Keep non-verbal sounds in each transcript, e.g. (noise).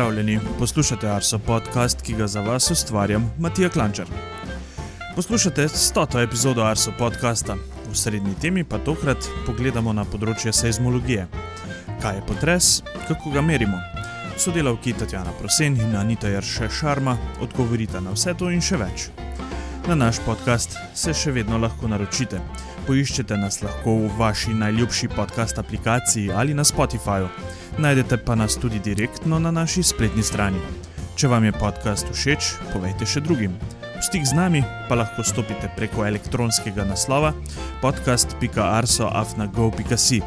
Pozdravljeni, poslušate Arso podcast, ki ga za vas ustvarjam, Matija Klančar. Poslušate 100. epizodo Arso podcasta, v srednji temi pa tokrat pogledamo na področje seizmologije. Kaj je potres, kako ga merimo? Sodelavki Tatjana Prosen in Anita Jarše Šarma odgovorita na vse to in še več. Na naš podcast se še vedno lahko naročite. Poiščete nas lahko v vaši najljubši podcast aplikaciji ali na Spotifyju najdete pa nas tudi direktno na naši spletni strani. Če vam je podcast všeč, povejte še drugim. V stik z nami pa lahko stopite preko elektronskega naslova podcast.arsoafnago.si.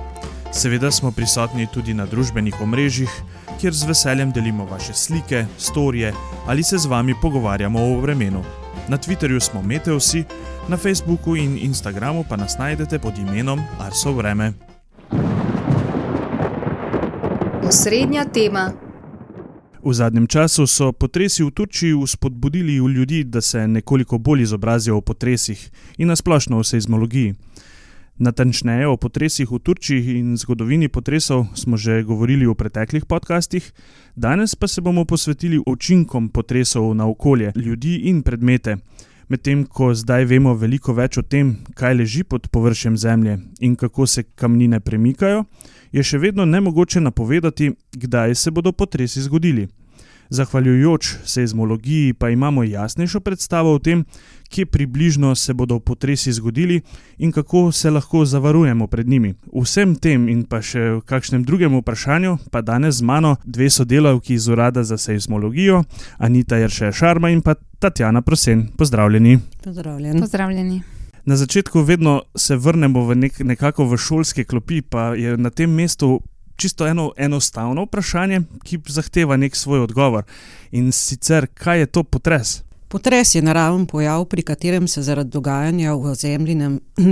Seveda smo prisotni tudi na družbenih omrežjih, kjer z veseljem delimo vaše slike, storije ali se z vami pogovarjamo o vremenu. Na Twitterju smo Meteosi, na Facebooku in Instagramu pa nas najdete pod imenom Arso Vreme. Osrednja tema. V zadnjem času so potresi v Turčiji spodbudili v ljudi, da se nekoliko bolj izobrazijo o potresih in nasplošno o seizmologiji. Natančneje o potresih v Turčiji in zgodovini potresov smo že govorili v preteklih podcastih, danes pa se bomo posvetili učinkom potresov na okolje, ljudi in predmete. Medtem ko zdaj vemo veliko več o tem, kaj leži pod površjem Zemlje in kako se kamnine premikajo, je še vedno nemogoče napovedati, kdaj se bodo potresi zgodili. Zahvaljujoč seizmologiji pa imamo jasnejšo predstavo o tem, kje približno se bodo potresi zgodili in kako se lahko zavarujemo pred njimi. Vsem tem in pa še v kakšnem drugem vprašanju pa danes z mano dve sodelavki iz Urada za seizmologijo, Anita Jerše Šarma in pa Tatjana Prosen. Pozdravljeni. Pozdravljeni. Pozdravljeni. Na začetku vedno se vrnemo v nek, nekako v šolske klopi, pa je na tem mestu čisto eno enostavno vprašanje, ki zahteva nek svoj odgovor. In sicer, kaj je to potres? Potres je naraven pojav, pri katerem se zaradi dogajanja v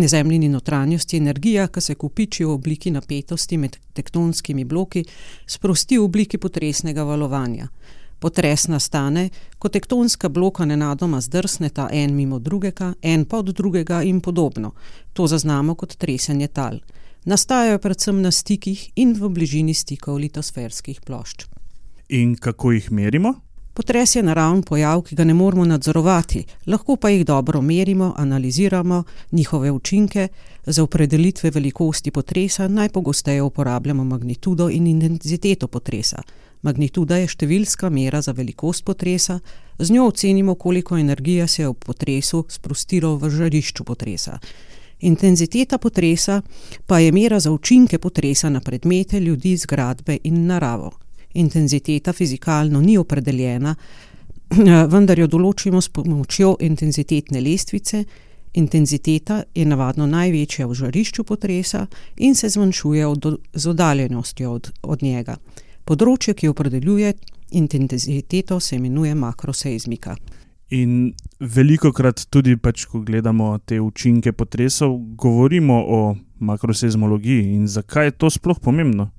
zemljini notranjosti energija, ki se kupiči v obliki napetosti med tektonskimi bloki, sprosti v obliki potresnega valovanja. Potres nastane, ko tektonska bloka nenadoma zdrsneta en mimo drugega, en pa od drugega in podobno. To zaznamo kot tresenje tal. Nastajajo predvsem na stikih in v bližini stikov litosferskih plošč. In kako jih merimo? Potres je naravni pojav, ki ga ne moremo nadzorovati, lahko pa jih dobro merimo, analiziramo njihove učinke. Za opredelitve velikosti potresa najpogosteje uporabljamo magnitudo in intenziteto potresa. Magnituda je številska mera za velikost potresa, z njo ocenimo, koliko energije se je v potresu sprostilo v žarišču potresa. Intenziteta potresa pa je mera za učinke potresa na predmete, ljudi, zgradbe in naravo. Intenziteta fizikalno ni opredeljena, vendar jo določimo s pomočjo intenzitetne lestvice. Intenziteta je navadno največja v žarišču potresa in se zmanjšuje od, z oddaljenostjo od, od njega. Področje, ki opredeljuje intenziteto, se imenuje makroseizmika. In veliko krat tudi, pač, ko gledamo te učinke potresov, govorimo o makroseizmologiji in zakaj je to sploh pomembno.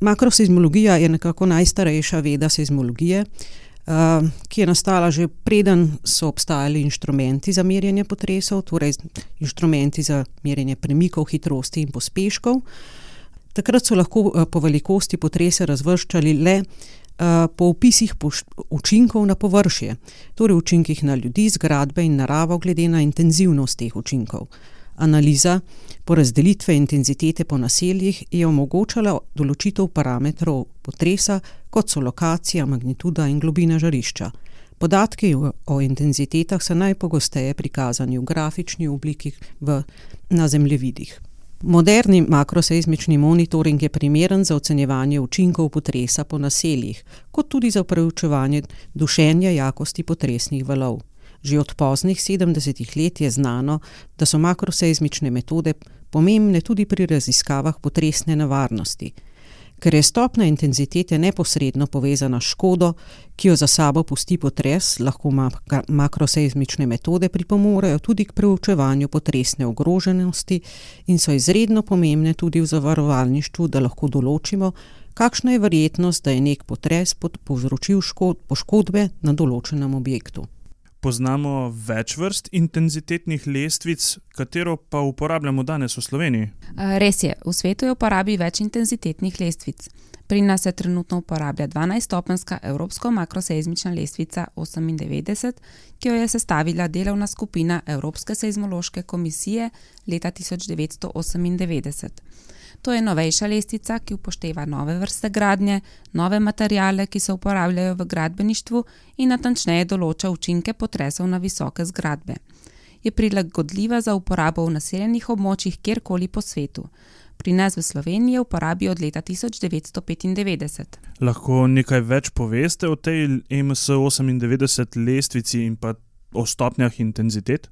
Makroseizmologija je nekako najstarejša veda seizmologije, uh, ki je nastala že preden so obstajali inštrumenti za merjenje potresov, torej inštrumenti za merjenje premikov, hitrosti in pospeškov. Takrat so lahko eh, po velikosti potrese razvrščali le uh, po opisih učinkov na površje, torej učinkih na ljudi, zgradbe in naravo, glede na intenzivnost teh učinkov. Analiza porazdelitve intenzitete po naseljih je omogočala določitev parametrov potresa, kot so lokacija, magnituda in globina žarišča. Podatki o intenzitetah so najpogosteje prikazani v grafični obliki v, na zemljevidih. Moderni makroseizmični monitoring je primeren za ocenjevanje učinkov potresa po naseljih, kot tudi za preučevanje dušenja jakosti potresnih valov. Že od poznih 70-ih let je znano, da so makroseizmične metode pomembne tudi pri raziskavah potresne nevarnosti. Ker je stopna intenzitete neposredno povezana s škodo, ki jo za sabo pusti potres, lahko makroseizmične metode pripomorejo tudi k preučevanju potresne ogroženosti in so izredno pomembne tudi v zavarovalništvu, da lahko določimo, kakšna je verjetnost, da je nek potres povzročil poškodbe na določenem objektu poznamo več vrst intenzitetnih lestvic, katero pa uporabljamo danes v Sloveniji. Res je, v svetu je uporabi več intenzitetnih lestvic. Pri nas se trenutno uporablja 12-stopenska Evropska makroseizmična lestvica 98, ki jo je sestavila delovna skupina Evropske seizmološke komisije leta 1998. To je novejša lestvica, ki upošteva nove vrste gradnje, nove materijale, ki se uporabljajo v gradbeništvu in natančneje določa učinke potresov na visoke zgradbe. Je prilagodljiva za uporabo v naseljenih območjih kjerkoli po svetu pri nas v Sloveniji v uporabi od leta 1995. Lahko nekaj več poveste o tej MS-98 lestvici in pa o stopnjah intenzitet?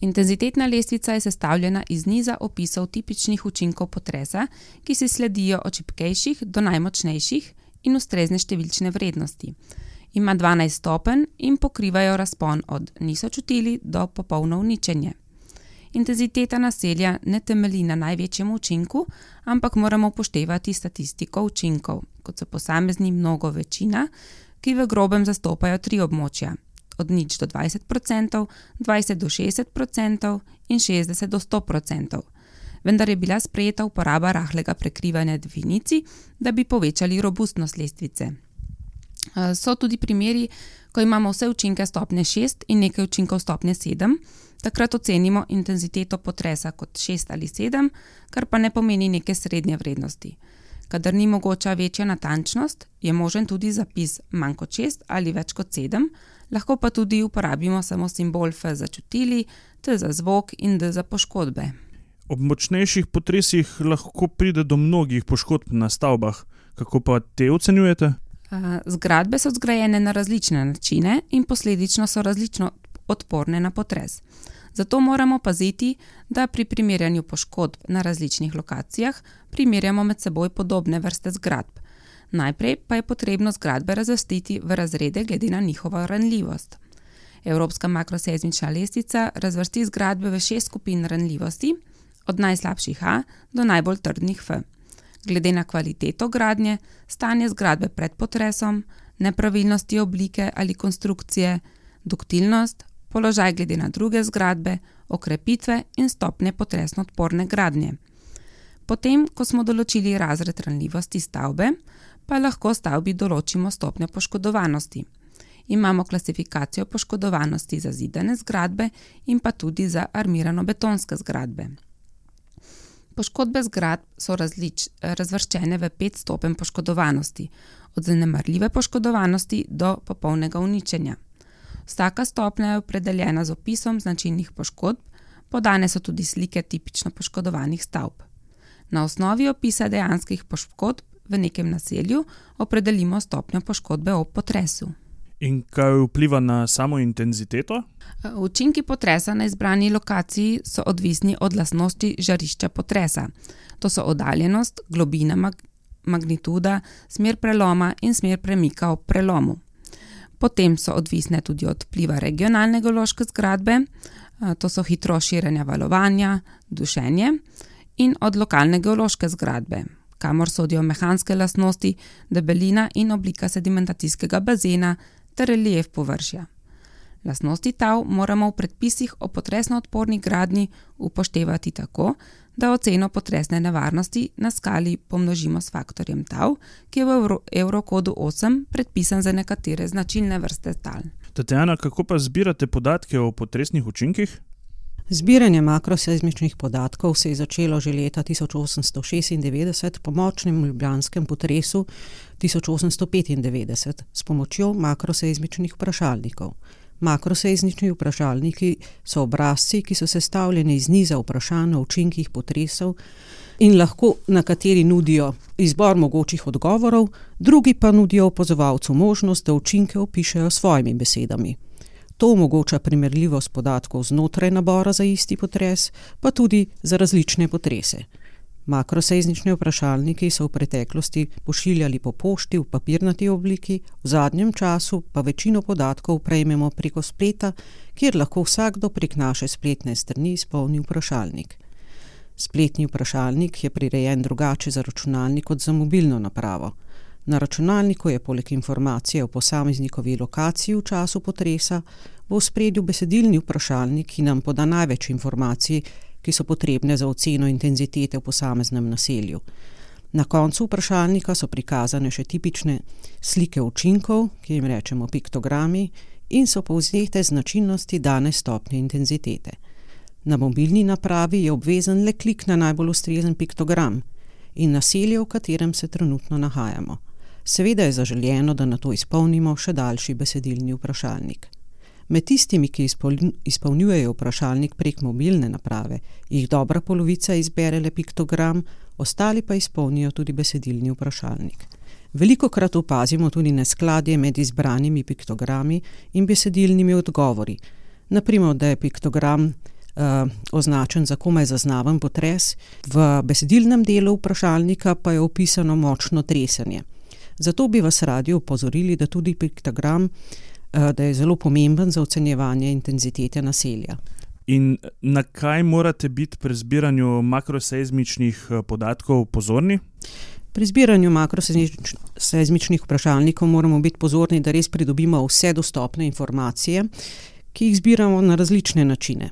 Intenzitetna lestvica je sestavljena iz niza opisov tipičnih učinkov potresa, ki si sledijo od čipkejših do najmočnejših in ustrezne številčne vrednosti. Ima 12 stopenj in pokrivajo razpon od niso čutili do popolno uničenje intenziteta naselja ne temelji na največjem učinku, ampak moramo upoštevati statistiko učinkov, kot so posamezni mnogo večina, ki v grobem zastopajo tri območja: od nič do 20%, 20 do 60% in 60 do 100%. Vendar je bila sprejeta uporaba rahlega prekrivanja definicij, da bi povečali robustnost lestvice. So tudi primeri, ko imamo vse učinke stopne 6 in nekaj učinkov stopne 7, takrat ocenimo intenziteto potresa kot 6 ali 7, kar pa ne pomeni neke srednje vrednosti. Kadar ni mogoča večja natančnost, je možen tudi zapis manj kot 6 ali več kot 7, lahko pa tudi uporabimo samo simbol F za čutili, T za zvok in D za poškodbe. Ob močnejših potresih lahko pride do mnogih poškodb na stavbah. Kako pa te ocenjujete? Zgradbe so zgrajene na različne načine in posledično so različno odporne na potres. Zato moramo paziti, da pri primerjanju poškodb na različnih lokacijah primerjamo med seboj podobne vrste zgradb. Najprej pa je potrebno zgradbe razvrstiti v razrede glede na njihovo ranljivost. Evropska makrosezmična lestvica razvrsti zgradbe v šest skupin ranljivosti, od najslabših A do najbolj trdnih F. Glede na kvaliteto gradnje, stanje zgradbe pred potresom, nepravilnosti oblike ali konstrukcije, duktilnost, položaj glede na druge zgradbe, okrepitve in stopnje potresno odporne gradnje. Potem, ko smo določili razred ranljivosti stavbe, pa lahko stavbi določimo stopnjo poškodovanosti. Imamo klasifikacijo poškodovanosti za zidane zgradbe in pa tudi za armirano-betonske zgradbe. Poškodbe zgradb so različ, razvrščene v pet stopenj poškodovanosti, od zanemarljive poškodovanosti do popolnega uničenja. Vsaka stopnja je opredeljena z opisom značilnih poškodb, podane so tudi slike tipično poškodovanih stavb. Na osnovi opisa dejanskih poškodb v nekem naselju opredelimo stopnjo poškodbe ob potresu. In kaj vpliva na samo intenziteto? Učinki potresa na izbrani lokaciji so odvisni od lastnosti žarišča potresa. To so oddaljenost, globina mag magnituda, smer preloma in smer premika ob prelomu. Potem so odvisne tudi od vpliva regionalne geološke zgradbe, to so hitrost širjenja valovanja, dušenje, in od lokalne geološke zgradbe, kamor sodijo mehanske lastnosti, debelina in oblika sedimentacijskega bazena ter relief površja. Lastnosti tav moramo v predpisih o potresno odporni gradni upoštevati tako, da oceno potresne nevarnosti na skali pomnožimo s faktorjem tav, ki je v Eurokodu 8 predpisan za nekatere značilne vrste tal. Tatjana, kako pa zbirate podatke o potresnih učinkih? Zbiranje makrosezmičnih podatkov se je začelo že leta 1896 po močnem ljubljanskem potresu 1895 s pomočjo makrosezmičnih vprašalnikov. Makroseznični vprašalniki so obrazci, ki so sestavljeni iz niza vprašanj o učinkih potresov in lahko na kateri nudijo izbor mogočih odgovorov, drugi pa nudijo opozovalcu možnost, da učinke opišejo svojimi besedami. To omogoča primerljivost podatkov znotraj nabora za isti potres, pa tudi za različne potrese. Makroseznični vprašalniki so v preteklosti pošiljali po pošti v papirnati obliki, v zadnjem času pa večino podatkov prejmemo preko spleta, kjer lahko vsakdo prek naše spletne strani izpolni vprašalnik. Spletni vprašalnik je prirejen drugače za računalnik kot za mobilno napravo. Na računalniku je poleg informacije o posameznikovi lokaciji v času potresa v spredju besedilni vprašalnik, ki nam poda največ informacij, ki so potrebne za oceno intenzitete v posameznem naselju. Na koncu vprašalnika so prikazane še tipične slike učinkov, ki jim rečemo piktogrami, in so povzete značilnosti dane stopnje intenzitete. Na mobilni napravi je obvezen le klik na najbolj ustrezen piktogram in naselje, v katerem se trenutno nahajamo. Seveda je zaželjeno, da na to izpolnimo še daljši besedilni vprašalnik. Med tistimi, ki izpolnjujejo vprašalnik prek mobilne naprave, jih dobra polovica izbere le piktogram, ostali pa izpolnijo tudi besedilni vprašalnik. Veliko krat opazimo tudi neskladje med izbranimi piktogrami in besedilnimi odgovori. Naprimer, da je piktogram uh, označen za komaj zaznaven potres, v besedilnem delu vprašalnika pa je opisano močno tresenje. Zato bi vas radi opozorili, da tudi piktogram uh, da je zelo pomemben za ocenjevanje intenzitete naselja. In na kaj morate biti pri zbiranju makroseizmičnih podatkov pozorni? Pri zbiranju makroseizmičnih vprašalnikov moramo biti pozorni, da res pridobimo vse dostopne informacije, ki jih zbiramo na različne načine.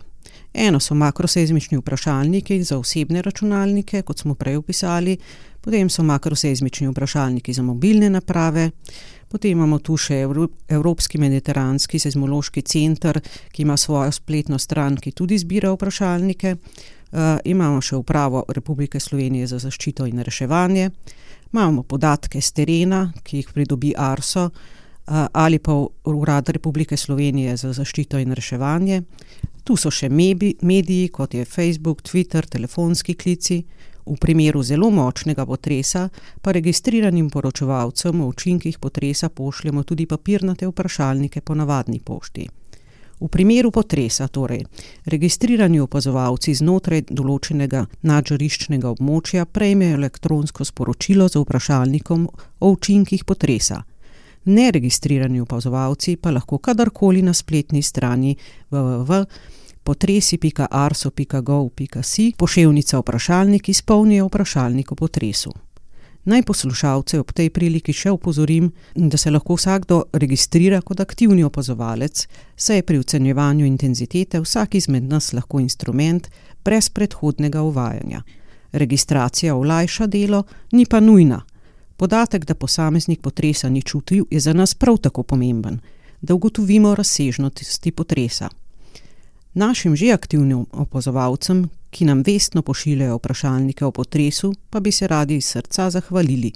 Eno so makroseizmični vprašalniki za osebne računalnike, kot smo prej opisali, potem so makroseizmični vprašalniki za mobilne naprave, potem imamo tu še Evropski mediteranski seizmološki center, ki ima svojo spletno stran, ki tudi zbira vprašalnike. Uh, imamo še upravo Republike Slovenije za zaščito in reševanje, imamo podatke z terena, ki jih pridobi ARSO uh, ali pa Urad Republike Slovenije za zaščito in reševanje. Tu so še mediji, mediji, kot je Facebook, Twitter, telefonski klici. V primeru zelo močnega potresa pa registriranim poročevalcem o učinkih potresa pošljemo tudi papirnate vprašalnike po navadni pošti. V primeru potresa, torej, registrirani opazovalci znotraj določenega nadžariščnega območja prejmejo elektronsko sporočilo z vprašalnikom o učinkih potresa. Neregistrirani opazovalci pa lahko kadarkoli na spletni strani www.potresi.arso.gov.si poševnica vprašalnik izpolnijo vprašalnik o potresu. Naj poslušalce ob tej priliki še opozorim, da se lahko vsakdo registrira kot aktivni opazovalec, saj je pri ocenjevanju intenzitete vsak izmed nas lahko instrument brez predhodnega uvajanja. Registracija olajša delo, ni pa nujna. Podatek, da posameznik potresa ni čutil, je za nas prav tako pomemben, da ugotovimo razsežnosti potresa. Našim že aktivnim opazovalcem, ki nam vestno pošiljajo vprašalnike o potresu, pa bi se radi iz srca zahvalili.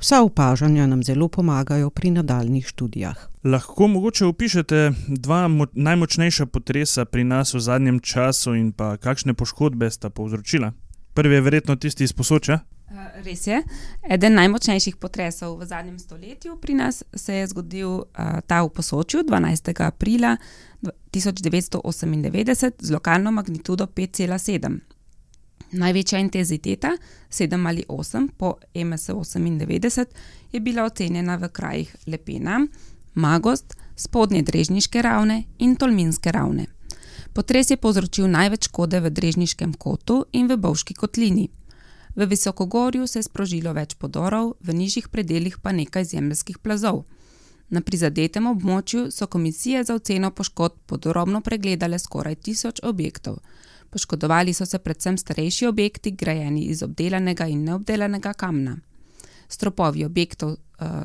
Vsa opažanja nam zelo pomagajo pri nadaljnih študijah. Lahko mogoče opišete dva najmočnejša potresa pri nas v zadnjem času in pa kakšne poškodbe sta povzročila? Prvi je verjetno tisti iz posoča. Eh, res je. Eden najmočnejših potresov v zadnjem stoletju pri nas se je zgodil uh, ta v posočju 12. aprila 1998 z lokalno magnitudo 5,7. Največja intenziteta, 7 ali 8 po MS98, je bila ocenjena v krajih Lepena, Magost, spodnje Drežniške ravne in Tolminske ravne. Potres je povzročil največ škode v Drežniškem kotu in v Bovški kotlini. V Visokogorju se je sprožilo več podorov, v nižjih predeljih pa nekaj zemljskih plazov. Na prizadetem območju so komisije za oceno poškodb podrobno pregledale skoraj tisoč objektov. Poškodovali so se predvsem starejši objekti, grajeni iz obdelanega in neobdelanega kamna. Stropovi objektov uh,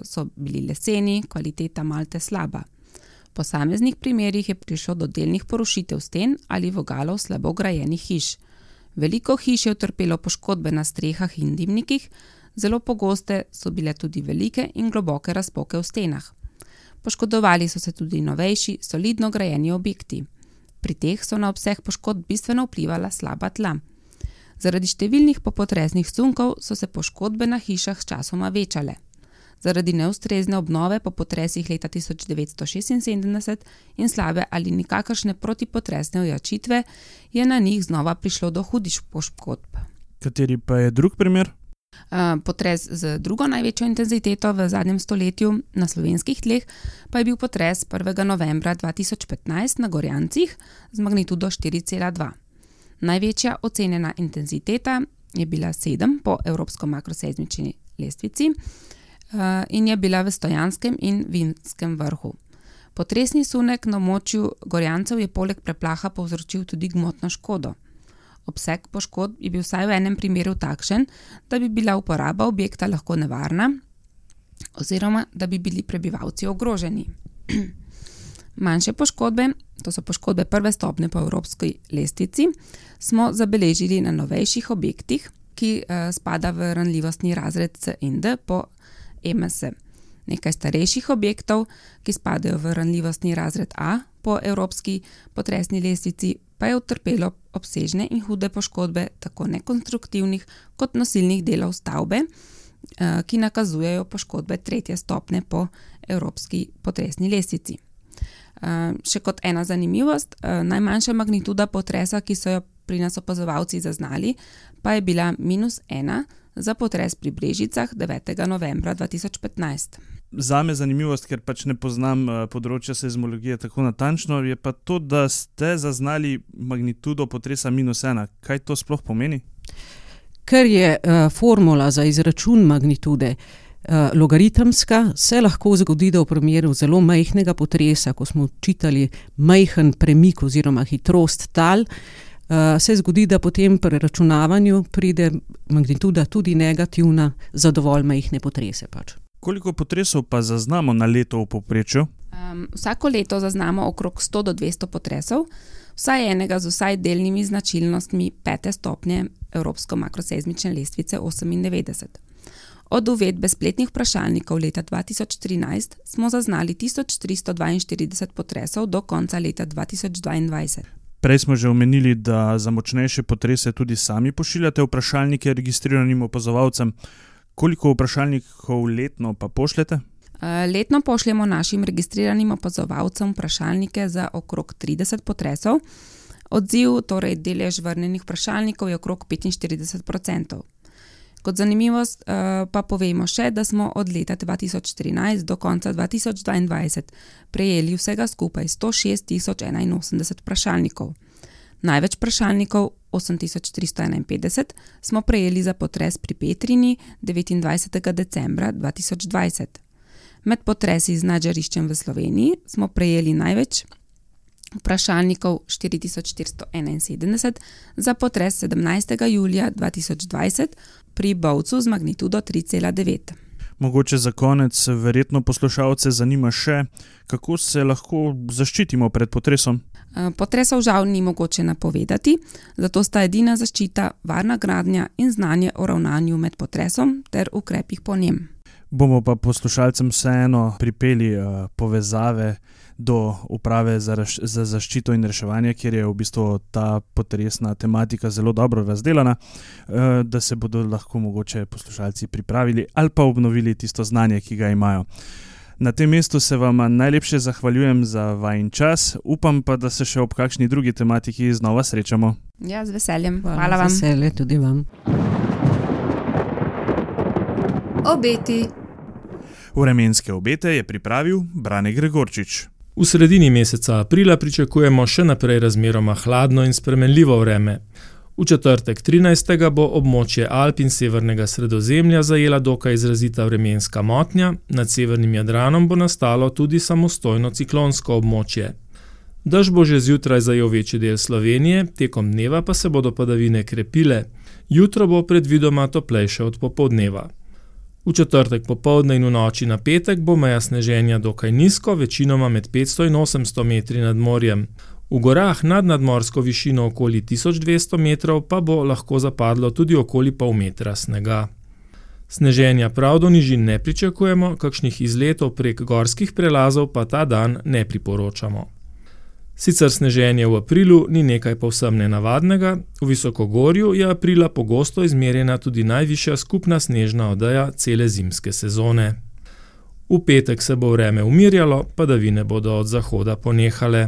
so bili leseni, kvaliteta malte slaba. V posameznih primerjih je prišlo do delnih porušitev sten ali vogalov slabo grajenih hiš. Veliko hiš je utrpelo poškodbe na strehah in dimnikih, zelo pogoste so bile tudi velike in globoke razpoke v stenah. Poškodovali so se tudi novejši, solidno grajeni objekti. Pri teh so na obseg poškodb bistveno vplivala slaba tla. Zaradi številnih popotresnih sunkov so se poškodbe na hišah sčasoma večale. Zaradi neustrezne obnove po potresih leta 1976 in slabe ali nikakršne protipotresne ojačitve je na njih znova prišlo do hudih poškodb. Kateri pa je drug primer? Potres z drugo največjo intenziteto v zadnjem stoletju na slovenskih tleh pa je bil potres 1. novembra 2015 na Gorjancih z magnitudo 4,2. Največja ocenjena intenziteta je bila 7 po Evropsko makroseizmični lestvici in je bila v Stojanskem in Vinskem vrhu. Potresni sunek na območju Gorjancev je poleg preplaha povzročil tudi gmotno škodo. Obseg poškodb je bil vsaj v enem primeru takšen, da bi bila uporaba objekta lahko nevarna, oziroma da bi bili prebivalci ogroženi. (clears throat) Manjše poškodbe, to so poškodbe prve stopne po evropski lestvici, smo zabeležili na novejših objektih, ki uh, spada v ranljivostni razred C in D po MS. Nekaj starejših objektov, ki spadajo v ranljivostni razred A po evropski potresni lestvici, pa je utrpelo obsežne in hude poškodbe tako nekonstruktivnih kot nosilnih delov stavbe, uh, ki nakazujejo poškodbe tretje stopne po evropski potresni lestvici. Uh, še kot ena zanimivost, uh, najmanjša magnituda potresa, ki so jo pri nas opazovalci zaznali, pa je bila minus ena za potres pri Brežicah 9. novembra 2015. Za me je zanimivost, ker pač ne poznam uh, področja seizmologije tako natančno, je pa to, da ste zaznali magnitudo potresa minus ena. Kaj to sploh pomeni? Ker je uh, formula za izračun magnitude uh, logaritemska, se lahko zgodi, da v primeru zelo majhnega potresa, ko smo čitali majhen premik oziroma hitrost tal, uh, se zgodi, da potem pri računavanju pride magnituda tudi negativna za dovolj majhne potrese. Pač. Koliko potresov pa zaznamo na leto v povprečju? Um, vsako leto zaznamo okrog 100 do 200 potresov, vsaj enega z vsaj delnimi značilnostmi pete stopnje Evropske makrosezmične lestvice 98. Od uvedbe spletnih vprašalnikov leta 2013 smo zaznali 1342 potresov do konca leta 2022. Prej smo že omenili, da za močnejše potrese tudi sami pošiljate vprašalnike registriranim opazovalcem. Koliko vprašalnikov letno pa pošljete? Letno pošljemo našim registriranim opazovalcem vprašalnike za okrog 30 potresov. Odziv, torej delež vrnenih vprašalnikov, je okrog 45%. Kot zanimivost pa povemo še, da smo od leta 2014 do konca 2022 prejeli vsega skupaj 106 081 vprašalnikov. Največ vprašalnikov, 8351, smo prejeli za potres pri Petrini 29. decembra 2020. Med potresi z nadžariščem v Sloveniji smo prejeli največ vprašalnikov 4471 za potres 17. julija 2020 pri Bovcu z magnitudo 3,9. Mogoče za konec, verjetno poslušalce zanima še, kako se lahko zaščitimo pred potresom. Potresov žal ni mogoče napovedati, zato sta edina zaščita varna gradnja in znanje o ravnanju med potresom ter ukrepih po njem. Bomo pa poslušalcem vseeno pripeli uh, povezave do uprave za, raš, za zaščito in reševanje, kjer je v bistvu ta potresna tematika zelo dobro razdeljena, uh, da se bodo lahko mogoče poslušalci pripravili ali pa obnovili tisto znanje, ki ga imajo. Na tem mestu se vam najlepše zahvaljujem za vajen čas, upam pa, da se še ob kakšni drugi tematiki znova srečamo. Ja, z veseljem. Hvala, Hvala vam. Veselje tudi vam. Obeti. Vremenske obete je pripravil Brane Gregorčič. V sredini meseca aprila pričakujemo še naprej razmeroma hladno in spremenljivo vreme. V četrtek 13. bo območje Alp in severnega sredozemlja zajela dokaj izrazita vremenska motnja, nad severnim Jadranom bo nastalo tudi samostojno ciklonsko območje. Dež bo že zjutraj zajel večji del Slovenije, tekom dneva pa se bodo padavine krepile, jutro bo predvidoma toplejše od popoldneva. V četrtek popovdne in v noči na petek bo meja sneženja dokaj nizko, večinoma med 500 in 800 metri nad morjem. V gorah nad nadmorsko višino okoli 1200 metrov pa bo lahko zapadlo tudi okoli pol metra snega. Sneženja prav do nižin ne pričakujemo, kakšnih izletov prek gorskih prelazov pa ta dan ne priporočamo. Sicer sneženje v aprilu ni nekaj povsem nenavadnega, v Visokogorju je aprila pogosto izmerjena tudi najvišja skupna snežna odeja cele zimske sezone. V petek se bo vreme umirjalo, padavine bodo od zahoda ponehale.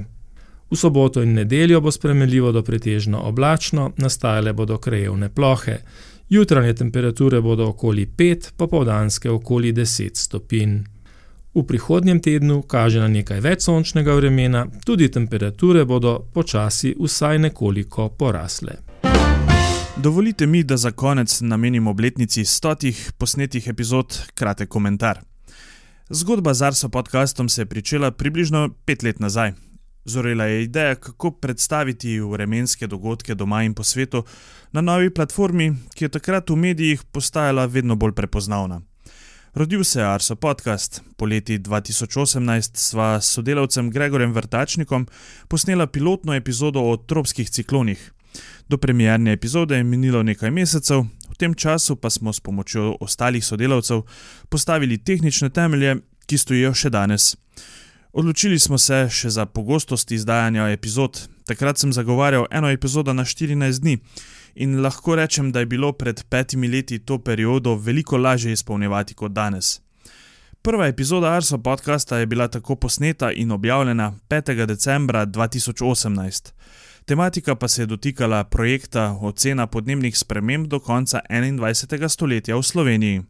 V soboto in nedeljo bo spremenljivo do pretežno oblačno, nastajale bodo krajevne plohe. Jutranje temperature bodo okoli 5, popoldanske okoli 10 stopinj. V prihodnjem tednu kaže na nekaj več sončnega vremena, tudi temperature bodo počasi vsaj nekoliko porasle. Dovolite mi, da za konec namenim obletnici stotih posnetih epizod kratek komentar. Zgodba z Arso podcastom se je pričela približno pet let nazaj. Zorela je ideja, kako predstaviti vremenske dogodke doma in po svetu na novi platformi, ki je takrat v medijih postajala vedno bolj prepoznavna. Rodil se je Arso podcast. Poleti 2018 sva s sodelavcem Gregorjem Vrtačnikom posnela pilotno epizodo o tropskih ciklonih. Do premjerne epizode je minilo nekaj mesecev, v tem času pa smo s pomočjo ostalih sodelavcev postavili tehnične temelje, ki stojijo še danes. Odločili smo se še za pogostost izdajanja epizod. Takrat sem zagovarjal eno epizodo na 14 dni in lahko rečem, da je bilo pred petimi leti to periodo veliko lažje izpolnjevati kot danes. Prva epizoda Arso podcasta je bila tako posneta in objavljena 5. decembra 2018. Tematika pa se je dotikala projekta Ocena podnebnih sprememb do konca 21. stoletja v Sloveniji.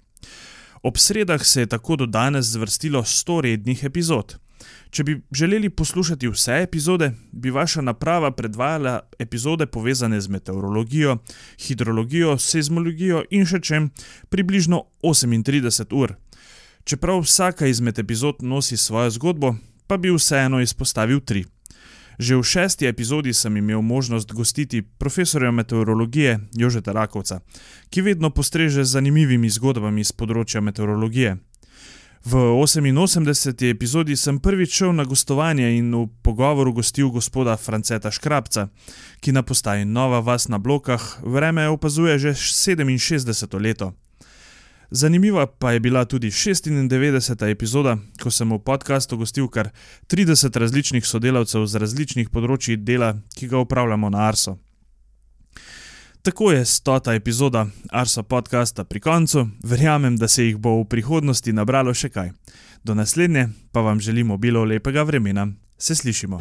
Ob sredah se je tako do danes zvrstilo 100 rednih epizod. Če bi želeli poslušati vse epizode, bi vaša naprava predvajala epizode povezane z meteorologijo, hidrologijo, seizmologijo in še čem približno 38 ur. Čeprav vsaka izmed epizod nosi svojo zgodbo, pa bi vseeno izpostavil tri. Že v šesti epizodi sem imel možnost gostiti profesorja meteorologije Jožeta Rakovca, ki vedno postreže z zanimivimi zgodbami z področja meteorologije. V 88. epizodi sem prvič šel na gostovanje in v pogovoru gostil gospoda Franceta Škrabca, ki na postaji Nova Vas na blokah vreme opazuje že 67. leto. Zanimiva pa je bila tudi 96. epizoda, ko sem v podkastu gostil kar 30 različnih sodelavcev z različnih področji dela, ki ga upravljamo na Arso. Tako je stota epizoda Arso podcasta pri koncu, verjamem, da se jih bo v prihodnosti nabralo še kaj. Do naslednje pa vam želimo bilo lepega vremena. Se slišimo.